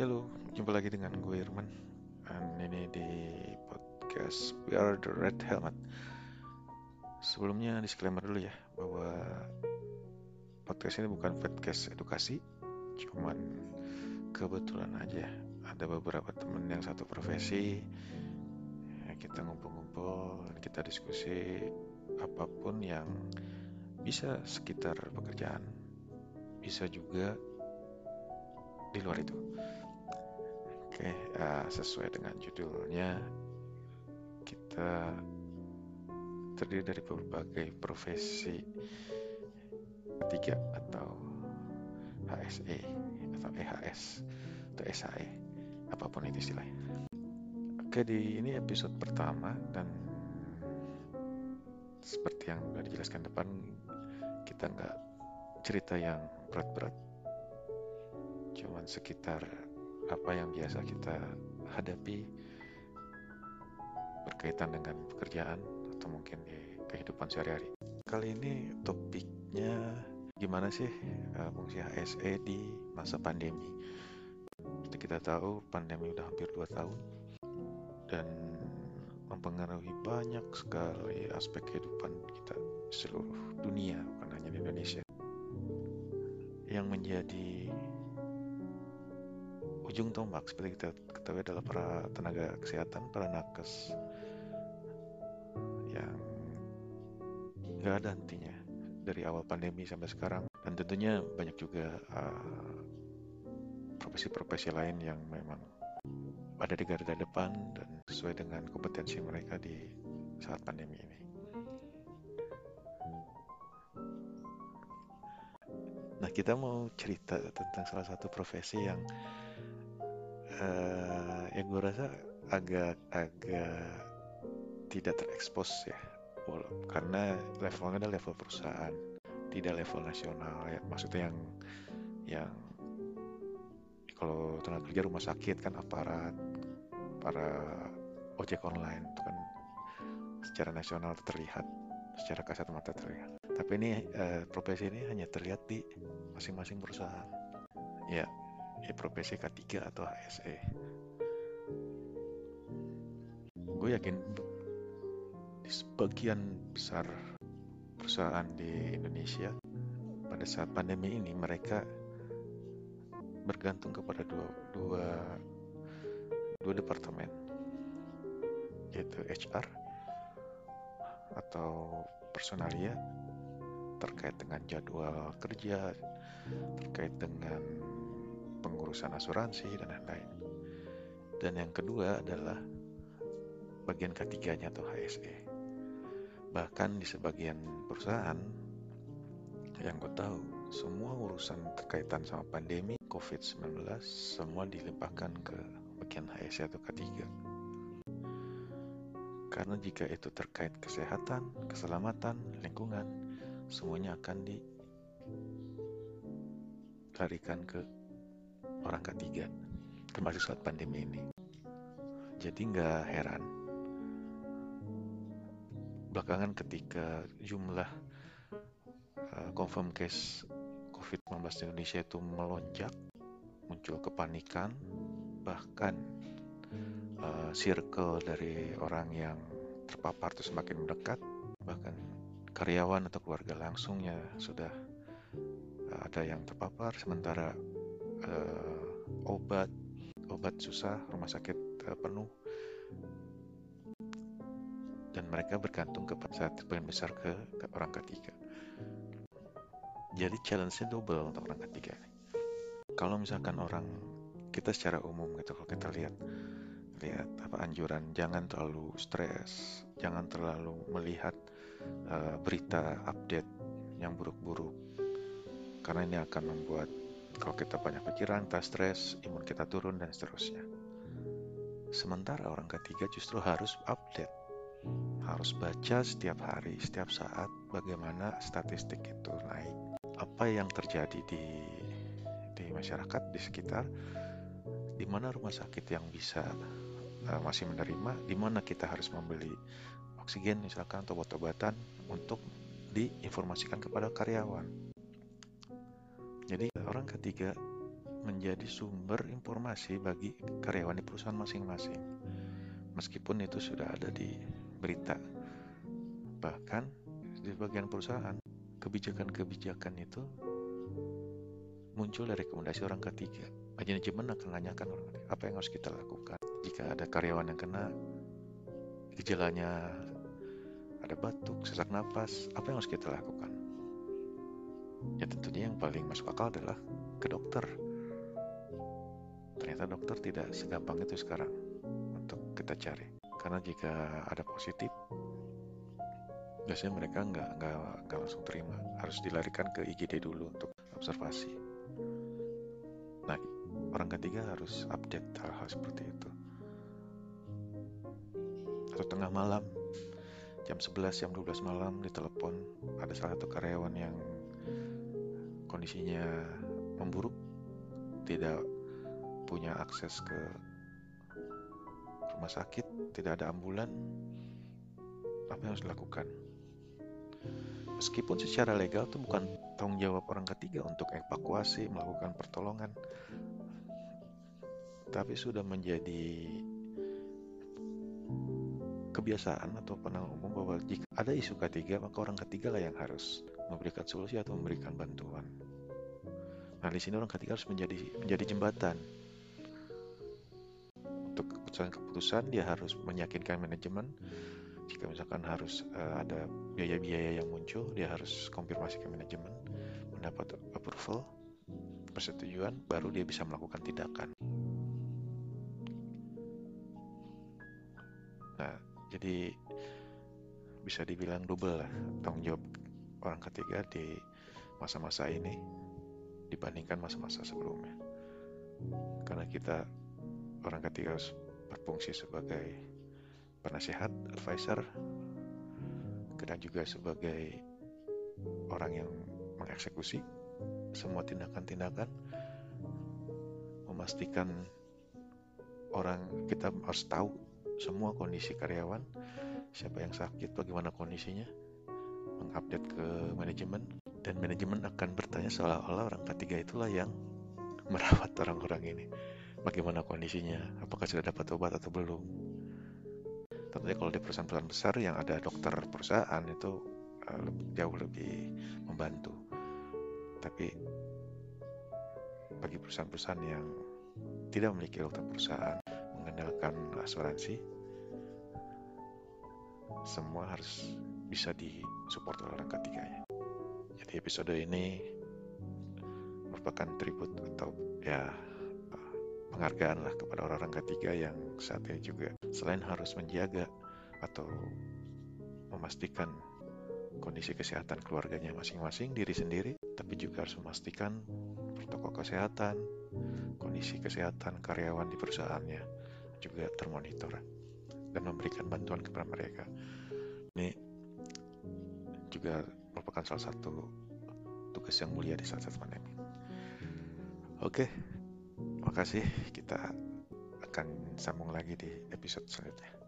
Halo, jumpa lagi dengan gue Irman. Dan ini di podcast We Are The Red Helmet. Sebelumnya disclaimer dulu ya Bahwa podcast ini bukan podcast edukasi Cuman kebetulan aja. Ada beberapa temen yang satu profesi ya, Kita ngumpul-ngumpul Kita diskusi Apa pun yang bisa sekitar pekerjaan Bisa juga di luar itu. Oke, uh, sesuai dengan judulnya, kita terdiri dari berbagai profesi ketiga atau HSE atau EHS atau SAE, apa pun itu istilahnya. Oke, di ini episode pertama dan seperti yang sudah dijelaskan depan, kita nggak cerita yang berat-berat cuman sekitar apa yang biasa kita hadapi berkaitan dengan pekerjaan atau mungkin di kehidupan sehari-hari. Kali ini topiknya gimana sih uh, fungsi HSE di masa pandemi. Seperti kita tahu pandemi udah hampir 2 tahun dan mempengaruhi banyak sekali aspek kehidupan kita seluruh dunia bukan hanya di Indonesia. Yang menjadi ujung tombak seperti kita ketahui adalah para tenaga kesehatan, para nakes yang nggak ada hentinya dari awal pandemi sampai sekarang dan tentunya banyak juga profesi-profesi uh, lain yang memang ada di garda depan dan sesuai dengan kompetensi mereka di saat pandemi ini. Nah kita mau cerita tentang salah satu profesi yang uh, yang gue rasa agak agak tidak terekspos ya. Karena levelnya adalah level perusahaan tidak level nasional ya. Maksudnya yang yang kalau tenaga kerja rumah sakit kan aparat para ojek online itu kan secara nasional terlihat secara kasat mata terlihat. Tapi ini uh, profesi ini hanya terlihat di masing-masing perusahaan. Ya ya profesi K3 atau HSE. Gue yakin di sebagian besar perusahaan di Indonesia pada saat pandemi ini mereka bergantung kepada dua dua dua departemen yaitu HR atau personalia terkait dengan jadwal kerja terkait dengan pengurusan asuransi dan lain-lain. Dan yang kedua adalah bagian ketiganya atau HSE. Bahkan di sebagian perusahaan yang gue tahu, semua urusan terkaitan sama pandemi COVID-19 semua dilimpahkan ke bagian HSE atau K3. Karena jika itu terkait kesehatan, keselamatan, lingkungan, semuanya akan dilarikan ke orang ketiga termasuk saat pandemi ini. Jadi nggak heran. Belakangan ketika jumlah uh, confirm case COVID-19 di Indonesia itu melonjak muncul kepanikan bahkan uh, circle dari orang yang terpapar itu semakin mendekat. Bahkan karyawan atau keluarga langsungnya sudah uh, ada yang terpapar sementara uh, obat obat susah rumah sakit uh, penuh. Dan mereka bergantung ke saat sebagian besar ke, ke orang ketiga. Jadi challenge-nya double untuk orang ketiga kalau misalkan orang kita secara umum gitu kalau kita lihat lihat apa anjuran jangan terlalu stres jangan terlalu melihat uh, berita update yang buruk-buruk. Karena ini akan membuat kalau kita banyak pikiran, kita stres, imun kita turun, dan seterusnya. Sementara orang ketiga justru harus update. Harus baca setiap hari, setiap saat bagaimana statistik itu naik. Apa yang terjadi di di masyarakat, di sekitar, di mana rumah sakit yang bisa uh, masih menerima, di mana kita harus membeli oksigen misalkan atau obat-obatan untuk diinformasikan kepada karyawan jadi orang ketiga menjadi sumber informasi bagi karyawan di perusahaan masing-masing. Meskipun itu sudah ada di berita. Bahkan di bagian perusahaan, kebijakan-kebijakan itu muncul dari rekomendasi orang ketiga. Manajemen akan menanyakan orang apa yang harus kita lakukan. Jika ada karyawan yang kena gejalanya ada batuk, sesak napas, apa yang harus kita lakukan? Ya tentunya yang paling masuk akal adalah ke dokter. Ternyata dokter tidak segampang itu sekarang untuk kita cari. Karena jika ada positif, biasanya mereka nggak nggak nggak langsung terima, harus dilarikan ke IGD dulu untuk observasi. Nah, orang ketiga harus update hal-hal seperti itu. Atau tengah malam jam 11 jam 12 malam ditelepon ada salah satu karyawan yang kondisinya memburuk tidak punya akses ke rumah sakit tidak ada ambulan apa yang harus dilakukan meskipun secara legal itu bukan tanggung jawab orang ketiga untuk evakuasi melakukan pertolongan tapi sudah menjadi kebiasaan atau pandangan umum bahwa jika ada isu ketiga, maka orang ketiga lah yang harus memberikan solusi atau memberikan bantuan. Nah, di sini orang ketiga harus menjadi menjadi jembatan. Untuk keputusan-keputusan dia harus meyakinkan manajemen. Jika misalkan harus uh, ada biaya-biaya yang muncul, dia harus konfirmasi ke manajemen, mendapat approval, persetujuan, baru dia bisa melakukan tindakan. Nah, jadi bisa dibilang double lah tanggung jawab orang ketiga di masa-masa ini dibandingkan masa-masa sebelumnya. Karena kita orang ketiga harus berfungsi sebagai penasihat, advisor kita juga sebagai orang yang mengeksekusi semua tindakan-tindakan memastikan orang kita harus tahu semua kondisi karyawan, siapa yang sakit, bagaimana kondisinya, mengupdate ke manajemen, dan manajemen akan bertanya seolah-olah orang ketiga itulah yang merawat orang-orang ini. Bagaimana kondisinya, apakah sudah dapat obat atau belum. Tentunya kalau di perusahaan-perusahaan besar yang ada dokter perusahaan itu uh, jauh lebih membantu. Tapi bagi perusahaan-perusahaan yang tidak memiliki dokter perusahaan, mengandalkan asuransi semua harus bisa disupport oleh orang ketiganya jadi episode ini merupakan tribut atau ya penghargaan lah kepada orang-orang ketiga yang saat ini juga selain harus menjaga atau memastikan kondisi kesehatan keluarganya masing-masing diri sendiri tapi juga harus memastikan protokol kesehatan kondisi kesehatan karyawan di perusahaannya juga termonitor dan memberikan bantuan kepada mereka. Ini juga merupakan salah satu tugas yang mulia di saat-saat pandemi. Oke, makasih. Kita akan sambung lagi di episode selanjutnya.